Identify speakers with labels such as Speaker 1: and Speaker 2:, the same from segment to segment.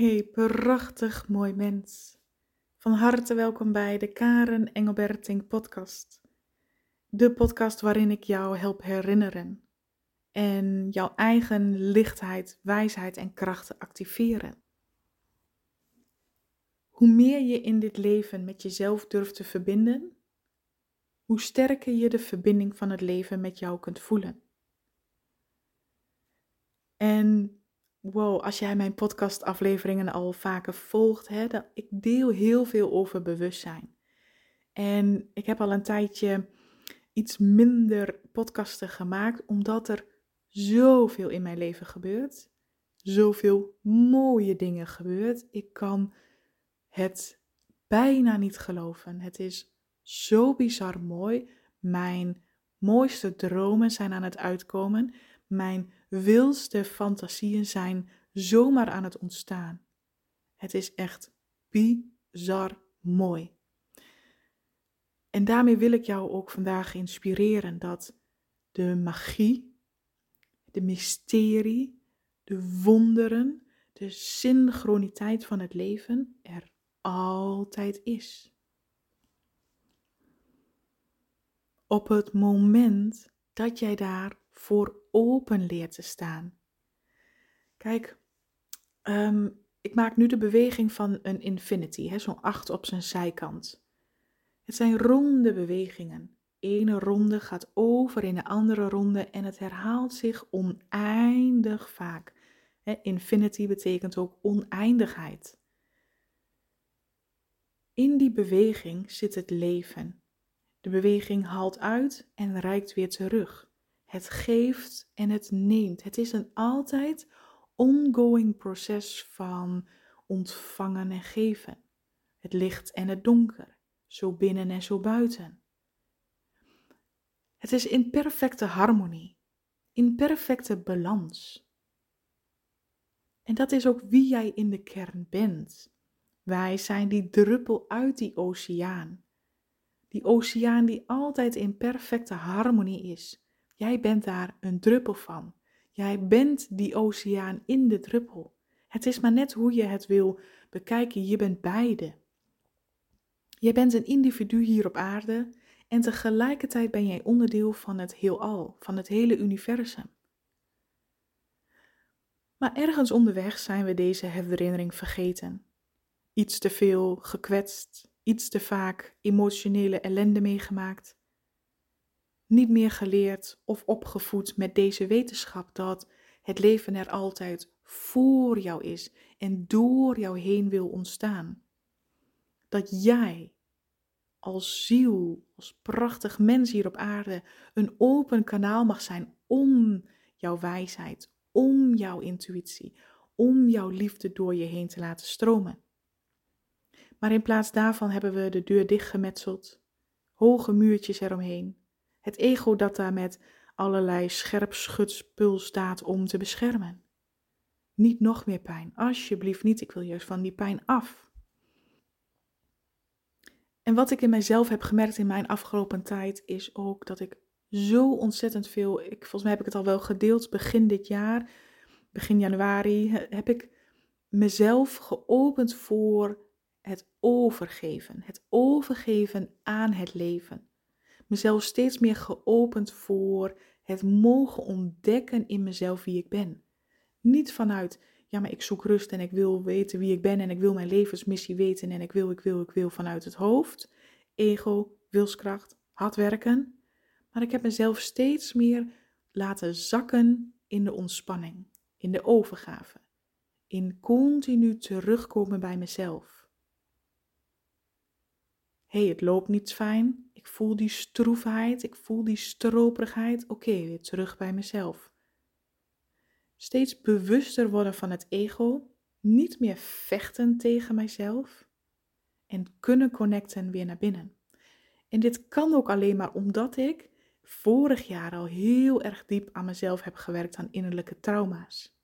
Speaker 1: Hey, prachtig mooi mens. Van harte welkom bij de Karen Engelberting podcast. De podcast waarin ik jou help herinneren en jouw eigen lichtheid, wijsheid en krachten activeren. Hoe meer je in dit leven met jezelf durft te verbinden, hoe sterker je de verbinding van het leven met jou kunt voelen. En wow, als jij mijn podcastafleveringen al vaker volgt, hè, dat, ik deel heel veel over bewustzijn. En ik heb al een tijdje iets minder podcasten gemaakt, omdat er zoveel in mijn leven gebeurt. Zoveel mooie dingen gebeurt. Ik kan het bijna niet geloven. Het is zo bizar mooi. Mijn mooiste dromen zijn aan het uitkomen. Mijn wildste fantasieën zijn zomaar aan het ontstaan. Het is echt bizar mooi. En daarmee wil ik jou ook vandaag inspireren dat de magie, de mysterie, de wonderen, de synchroniteit van het leven er altijd is. Op het moment dat jij daar voor open leert te staan. Kijk, ehm, ik maak nu de beweging van een infinity, zo'n acht op zijn zijkant. Het zijn ronde bewegingen. Ene ronde gaat over in de andere ronde en het herhaalt zich oneindig vaak. infinity betekent ook oneindigheid. In die beweging zit het leven. De beweging haalt uit en reikt weer terug. Het geeft en het neemt. Het is een altijd ongoing proces van ontvangen en geven. Het licht en het donker, zo binnen en zo buiten. Het is in perfecte harmonie, in perfecte balans. En dat is ook wie jij in de kern bent. Wij zijn die druppel uit die oceaan. Die oceaan die altijd in perfecte harmonie is Jij bent daar een druppel van. Jij bent die oceaan in de druppel. Het is maar net hoe je het wil bekijken. Je bent beide. Je bent een individu hier op aarde en tegelijkertijd ben jij onderdeel van het heelal, van het hele universum. Maar ergens onderweg zijn we deze herinnering vergeten. Iets te veel gekwetst, iets te vaak emotionele ellende meegemaakt niet meer geleerd of opgevoed met deze wetenschap dat het leven er altijd voor jou is en door jou heen wil ontstaan. Dat jij als ziel, als prachtig mens hier op aarde, een open kanaal mag zijn om jouw wijsheid, om jouw intuïtie, om jouw liefde door je heen te laten stromen. Maar in plaats daarvan hebben we de deur dichtgemetseld, hoge muurtjes eromheen, het ego dat daar met allerlei scherpschutspul staat om te beschermen. Niet nog meer pijn, alsjeblieft niet, ik wil juist van die pijn af. En wat ik in mijzelf heb gemerkt in mijn afgelopen tijd is ook dat ik zo ontzettend veel, ik, volgens mij heb ik het al wel gedeeld, begin dit jaar, begin januari, heb ik mezelf geopend voor het overgeven. Het overgeven aan het leven mezelf steeds meer geopend voor het mogen ontdekken in mezelf wie ik ben. Niet vanuit, ja, maar ik zoek rust en ik wil weten wie ik ben en ik wil mijn levensmissie weten en ik wil, ik wil, ik wil vanuit het hoofd, ego, wilskracht, hard werken. Maar ik heb mezelf steeds meer laten zakken in de ontspanning, in de overgave, in continu terugkomen bij mezelf hey, het loopt niet fijn. Ik voel die stroefheid, ik voel die stroperigheid. Oké, weer terug bij mezelf. Steeds bewuster worden van het ego, niet meer vechten tegen mijzelf en kunnen connecten weer naar binnen. En dit kan ook alleen maar omdat ik vorig jaar al heel erg diep aan mezelf heb gewerkt aan innerlijke trauma's.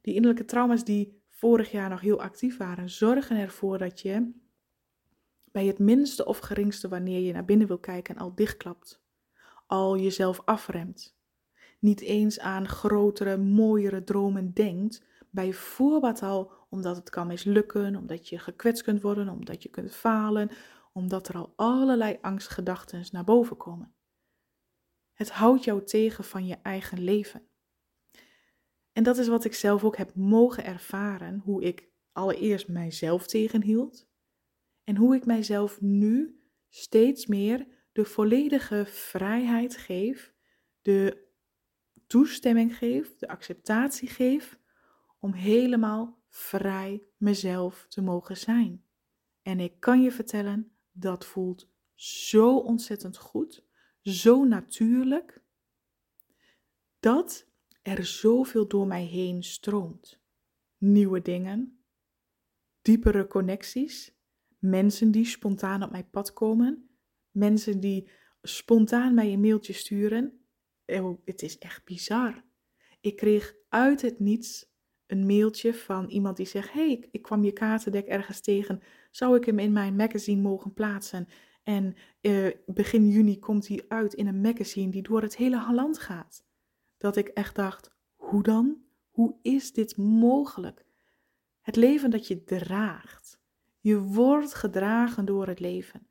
Speaker 1: Die innerlijke trauma's die vorig jaar nog heel actief waren, zorgen ervoor dat je bij het minste of geringste wanneer je naar binnen wil kijken al dichtklapt, al jezelf afremt, niet eens aan grotere, mooiere dromen denkt, Bijvoorbeeld al omdat het kan mislukken, omdat je gekwetst kunt worden, omdat je kunt falen, omdat er al allerlei angstgedachten naar boven komen. Het houdt jou tegen van je eigen leven. En dat is wat ik zelf ook heb mogen ervaren, hoe ik allereerst mijzelf tegenhield en hoe ik mijzelf nu steeds meer de volledige vrijheid geef, de toestemming geef, de acceptatie geef om helemaal vrij mezelf te mogen zijn. En ik kan je vertellen, dat voelt zo ontzettend goed, zo natuurlijk, dat er zoveel door mij heen stroomt. Nieuwe dingen, diepere connecties, mensen die spontaan op mijn pad komen, mensen die spontaan mij een mailtje sturen. Oh, het is echt bizar. Ik kreeg uit het niets een mailtje van iemand die zegt: Hey, ik kwam je kaartendek ergens tegen. Zou ik hem in mijn magazine mogen plaatsen? En uh, begin juni komt hij uit in een magazine die door het hele land gaat. Dat ik echt dacht: hoe dan? Hoe is dit mogelijk? Het leven dat je draagt. Je wordt gedragen door het leven.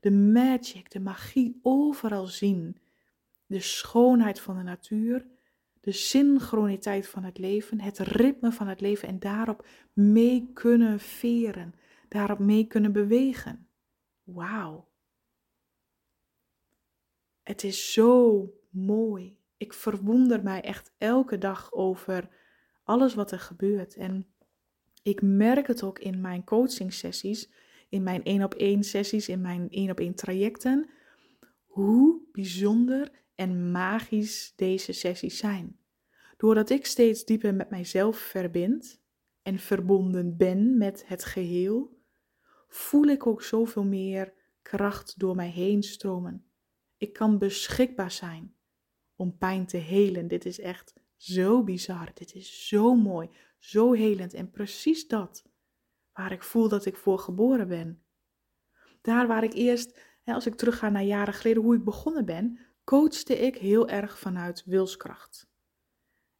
Speaker 1: De magic, de magie overal zien. De schoonheid van de natuur de synchroniteit van het leven, het ritme van het leven en daarop mee kunnen veren, daarop mee kunnen bewegen. Wauw. Het is zo mooi. Ik verwonder mij echt elke dag over alles wat er gebeurt. En ik merk het ook in mijn coaching sessies, in mijn één op één sessies, in mijn één op één trajecten, hoe bijzonder en magisch deze sessies zijn. Doordat ik steeds dieper met mijzelf verbind en verbonden ben met het geheel, voel ik ook zoveel meer kracht door mij heen stromen. Ik kan beschikbaar zijn om pijn te helen. Dit is echt zo bizar. Dit is zo mooi, zo helend en precies dat waar ik voel dat ik voor geboren ben. Daar waar ik eerst, als ik terugga naar jaren geleden, hoe ik begonnen ben, coachte ik heel erg vanuit wilskracht.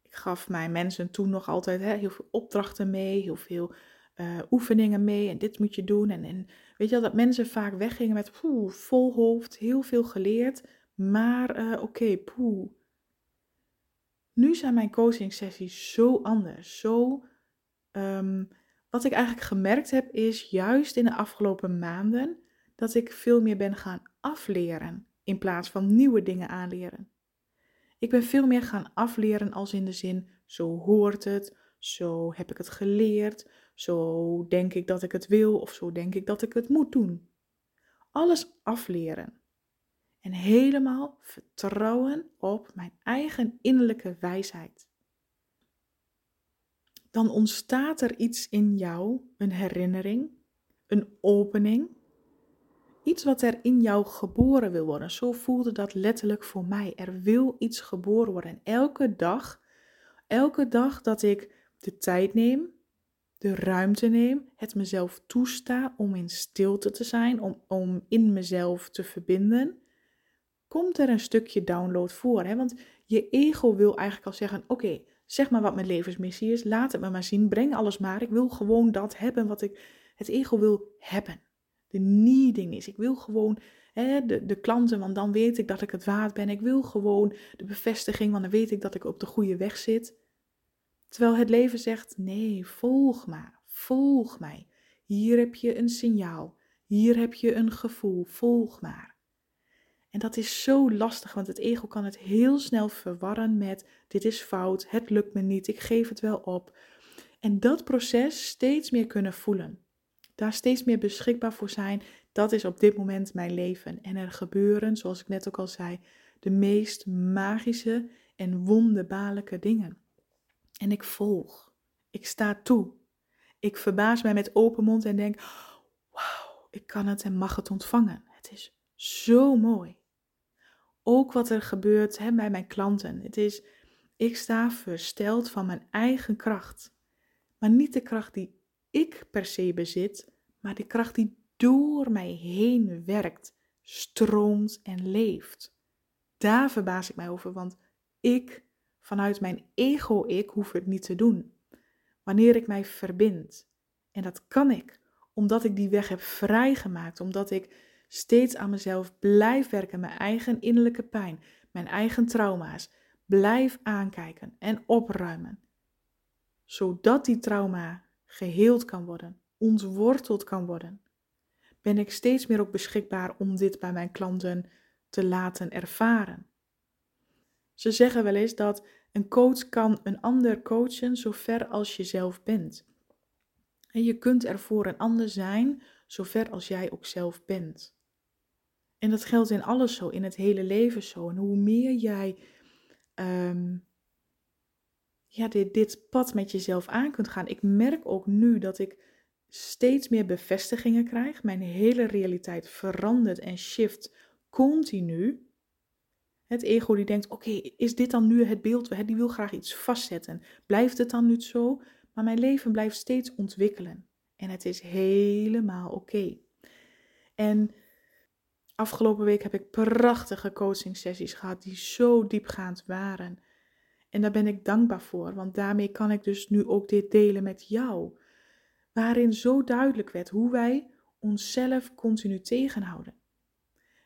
Speaker 1: Ik gaf mijn mensen toen nog altijd heel veel opdrachten mee, heel veel uh, oefeningen mee en dit moet je doen. En, en weet je wel, dat mensen vaak weggingen met poeh, vol hoofd, heel veel geleerd, maar uh, oké, okay, poeh. Nu zijn mijn coaching sessies zo anders, zo... Um, wat ik eigenlijk gemerkt heb is juist in de afgelopen maanden dat ik veel meer ben gaan afleren in plaats van nieuwe dingen aanleren. Ik ben veel meer gaan afleren als in de zin, zo hoort het, zo heb ik het geleerd, zo denk ik dat ik het wil of zo denk ik dat ik het moet doen. Alles afleren. En helemaal vertrouwen op mijn eigen innerlijke wijsheid. Dan ontstaat er iets in jou, een herinnering, een opening Iets wat er in jou geboren wil worden. Zo voelde dat letterlijk voor mij. Er wil iets geboren worden. En elke dag, elke dag dat ik de tijd neem, de ruimte neem, het mezelf toesta om in stilte te zijn, om, om in mezelf te verbinden, komt er een stukje download voor. Hè? Want je ego wil eigenlijk al zeggen: Oké, zeg maar wat mijn levensmissie is, laat het me maar zien, breng alles maar. Ik wil gewoon dat hebben wat ik. Het ego wil hebben de needing is. Ik wil gewoon hè, de, de klanten, want dan weet ik dat ik het waard ben. Ik wil gewoon de bevestiging, want dan weet ik dat ik op de goede weg zit. Terwijl het leven zegt: nee, volg maar, volg mij. Hier heb je een signaal, hier heb je een gevoel, volg maar. En dat is zo lastig, want het ego kan het heel snel verwarren met: dit is fout, het lukt me niet, ik geef het wel op. En dat proces steeds meer kunnen voelen daar steeds meer beschikbaar voor zijn. Dat is op dit moment mijn leven. En er gebeuren, zoals ik net ook al zei, de meest magische en wonderbaarlijke dingen. En ik volg. Ik sta toe. Ik verbaas mij met open mond en denk: wauw, ik kan het en mag het ontvangen. Het is zo mooi. Ook wat er gebeurt hè, bij mijn klanten. Het is, ik sta versteld van mijn eigen kracht. Maar niet de kracht die ik per se bezit, maar de kracht die door mij heen werkt, stroomt en leeft. Daar verbaas ik mij over, want ik, vanuit mijn ego-ik, hoef het niet te doen. wanneer ik mij verbind. En dat kan ik, omdat ik die weg heb vrijgemaakt, omdat ik steeds aan mezelf blijf werken, mijn eigen innerlijke pijn, mijn eigen trauma's, blijf aankijken en opruimen. Zodat die trauma geheeld kan worden, ontworteld kan worden. Ben ik steeds meer ook beschikbaar om dit bij mijn klanten te laten ervaren. Ze zeggen wel eens dat een coach kan een ander coachen zo ver als je zelf bent. En je kunt er voor een ander zijn zo ver als jij ook zelf bent. En dat geldt in alles zo, in het hele leven zo. En hoe meer jij um, ja, dit, dit pad met jezelf aan kunt gaan. Ik merk ook nu dat ik steeds meer bevestigingen krijg. Mijn hele realiteit verandert en shift continu. Het ego die denkt, oké, is dit dan nu het beeld? Die wil graag iets vastzetten. Blijft het dan nu zo? Maar mijn leven blijft steeds ontwikkelen. En het is helemaal oké. En afgelopen week heb ik prachtige coaching sessies gehad die zo diepgaand waren. En daar ben ik dankbaar voor, want daarmee kan ik dus nu ook dit delen met jou. Waarin zo duidelijk werd hoe wij onszelf continu tegenhouden.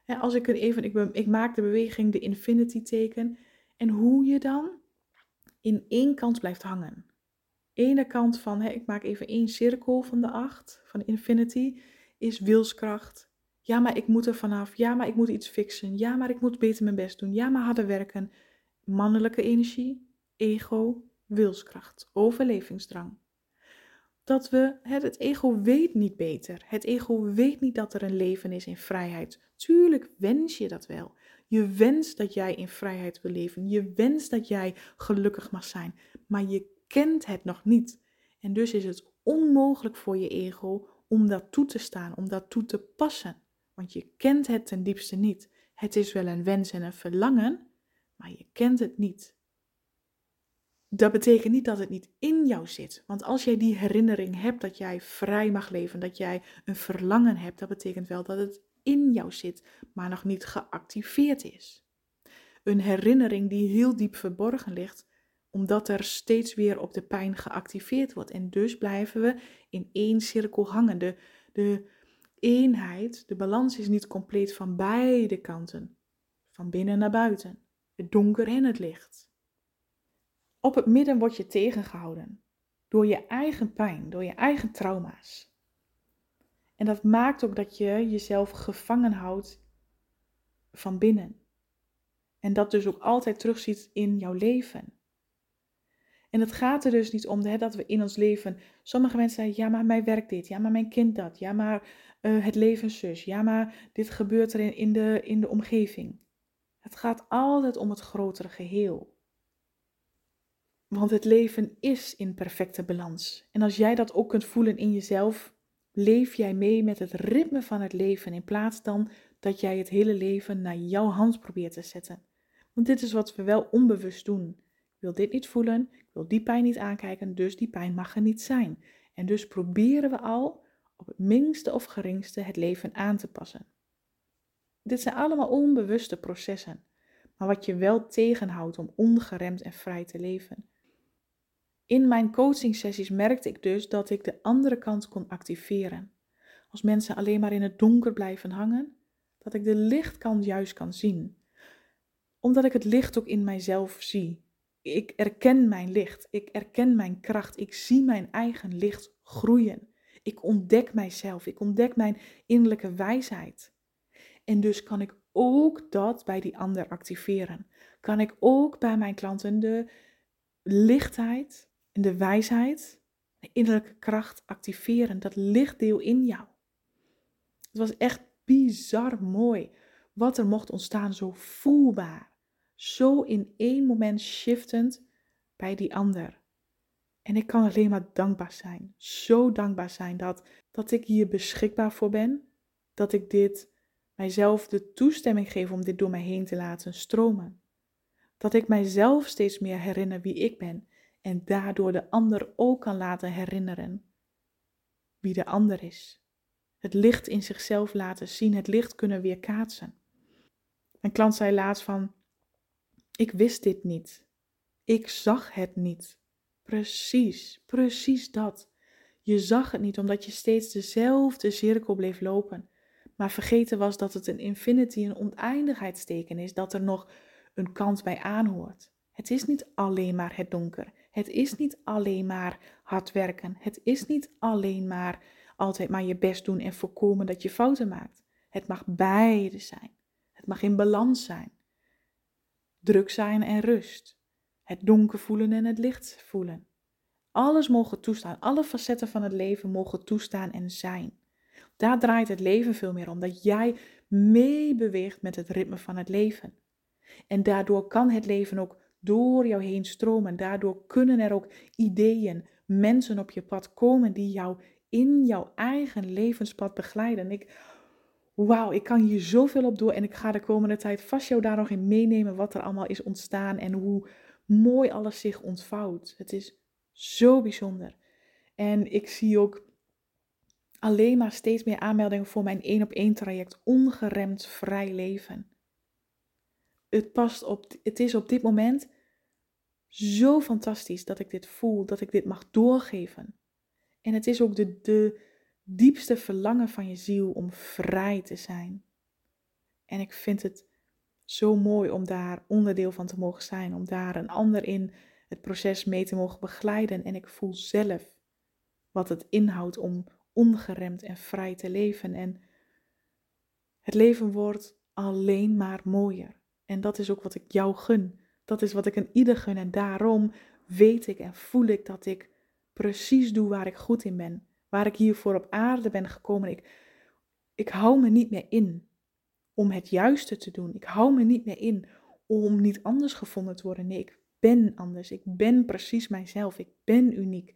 Speaker 1: als ik, even, ik, ik maak de beweging de infinity teken en hoe je dan in één kant blijft hangen. Ene kant van, ik maak even één cirkel van de acht, van infinity, is wilskracht. Ja, maar ik moet er vanaf. Ja, maar ik moet iets fixen. Ja, maar ik moet beter mijn best doen. Ja, maar harder werken mannelijke energie, ego, wilskracht, overlevingsdrang. Dat we, het ego weet niet beter. Het ego weet niet dat er een leven is in vrijheid. Tuurlijk wens je dat wel. Je wenst dat jij in vrijheid wil leven. Je wenst dat jij gelukkig mag zijn. Maar je kent het nog niet. En dus is het onmogelijk voor je ego om dat toe te staan, om dat toe te passen. Want je kent het ten diepste niet. Het is wel een wens en een verlangen, maar je kent het niet. Dat betekent niet dat het niet in jou zit. Want als jij die herinnering hebt dat jij vrij mag leven, dat jij een verlangen hebt, dat betekent wel dat het in jou zit, maar nog niet geactiveerd is. Een herinnering die heel diep verborgen ligt, omdat er steeds weer op de pijn geactiveerd wordt. En dus blijven we in één cirkel hangen. De, de eenheid, de balans is niet compleet van beide kanten, van binnen naar buiten het donker en het licht. Op het midden word je tegengehouden door je eigen pijn, door je eigen trauma's. En dat maakt ook dat je jezelf gevangen houdt van binnen. En dat dus ook altijd terugziet in jouw leven. En het gaat er dus niet om hè, dat we in ons leven. Sommige mensen zeggen: ja, maar mij werkt dit. Ja, maar mijn kind dat. Ja, maar uh, het leven zus. Ja, maar dit gebeurt er in, in, de, in de omgeving. Het gaat altijd om het grotere geheel. Want het leven is in perfecte balans. En als jij dat ook kunt voelen in jezelf, leef jij mee met het ritme van het leven in plaats dan dat jij het hele leven naar jouw hand probeert te zetten. Want dit is wat we wel onbewust doen. Wil dit niet voelen, ik wil die pijn niet aankijken, dus die pijn mag er niet zijn. En dus proberen we al op het minste of geringste het leven aan te passen. Dit zijn allemaal onbewuste processen, maar wat je wel tegenhoudt om ongeremd en vrij te leven. In mijn coaching sessies merkte ik dus dat ik de andere kant kon activeren. Als mensen alleen maar in het donker blijven hangen, dat ik de lichtkant juist kan zien. Omdat ik het licht ook in mijzelf zie. Ik erken mijn licht, ik erken mijn kracht, ik zie mijn eigen licht groeien. Ik ontdek mijzelf, ik ontdek mijn innerlijke wijsheid. En dus kan ik ook dat bij die ander activeren. Kan ik ook bij mijn klanten de lichtheid en de wijsheid, de innerlijke kracht activeren. Dat lichtdeel in jou. Het was echt bizar mooi wat er mocht ontstaan, zo voelbaar. Zo in één moment shiftend bij die ander. En ik kan alleen maar dankbaar zijn. Zo dankbaar zijn dat, dat ik hier beschikbaar voor ben. Dat ik dit mijzelf de toestemming geef om dit door mij heen te laten stromen. Dat ik mijzelf steeds meer herinner wie ik ben en daardoor de ander ook kan laten herinneren wie de ander is. Het licht in zichzelf laten zien, het licht kunnen weerkaatsen. Mijn klant zei laatst van, ik wist dit niet. Ik zag het niet. Precies, precies dat. Je zag het niet omdat je steeds dezelfde cirkel bleef lopen. Maar vergeten was dat het een infinity, een oneindigheidsteken is, dat er nog een kant bij aanhoort. Het is niet alleen maar het donker. Het is niet alleen maar hard werken. Het is niet alleen maar altijd maar je best doen en voorkomen dat je fouten maakt. Het mag beide zijn. Het mag in balans zijn. Druk zijn en rust. Het donker voelen en het licht voelen. Alles mogen toestaan. Alle facetten van het leven mogen toestaan en zijn. Daar draait het leven veel meer om. Dat jij meebeweegt met het ritme van het leven. En daardoor kan het leven ook door jou heen stromen. Daardoor kunnen er ook ideeën, mensen op je pad komen die jou in jouw eigen levenspad begeleiden. Ik, wauw, ik kan hier zoveel op door en ik ga de komende tijd vast jou daar nog in meenemen wat er allemaal is ontstaan en hoe mooi alles zich ontvouwt. Het is zo bijzonder. En ik zie ook alleen maar steeds meer aanmeldingen voor mijn één op één traject ongeremd vrij leven. Het, past op, het is op dit moment zo fantastisch dat ik dit voel, dat ik dit mag doorgeven. En het is ook de, de diepste verlangen van je ziel om vrij te zijn. En ik vind het zo mooi om daar onderdeel van te mogen zijn, om daar een ander in het proces mee te mogen begeleiden. En ik voel zelf wat het inhoudt om ongeremd en vrij te leven. En het leven wordt alleen maar mooier. En dat is ook wat ik jou gun. Dat is wat ik een ieder gun. En daarom weet ik en voel ik dat ik precies doe waar ik goed in ben. Waar ik hiervoor op aarde ben gekomen. Ik, ik hou me niet meer in om het juiste te doen. Ik hou me niet meer in om niet anders gevonden te worden. Nee, ik ben anders. Ik ben precies mijzelf. Ik ben uniek.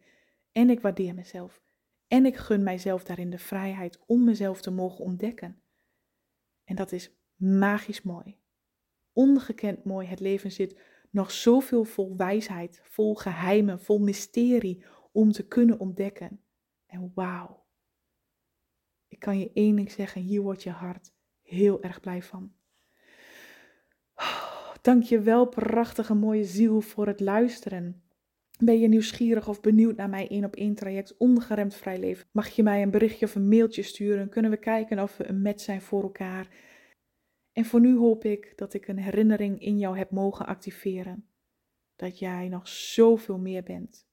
Speaker 1: En ik waardeer mezelf. En ik gun mijzelf daarin de vrijheid om mezelf te mogen ontdekken. En dat is magisch mooi. Ongekend mooi. Het leven zit nog zoveel vol wijsheid, vol geheimen, vol mysterie om te kunnen ontdekken. En wauw. Ik kan je één ding zeggen, hier wordt je hart heel erg blij van. Dank je wel, prachtige mooie ziel, voor het luisteren. Ben je nieuwsgierig of benieuwd naar mijn één op één traject ongeremd vrij leven? Mag je mij een berichtje of een mailtje sturen? Kunnen we kijken of we een match zijn voor elkaar? En voor nu hoop ik dat ik een herinnering in jou heb mogen activeren. Dat jij nog zoveel meer bent.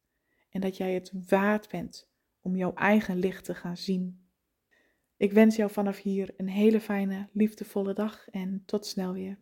Speaker 1: En dat jij het waard bent om jouw eigen licht te gaan zien. Ik wens jou vanaf hier een hele fijne, liefdevolle dag en tot snel weer.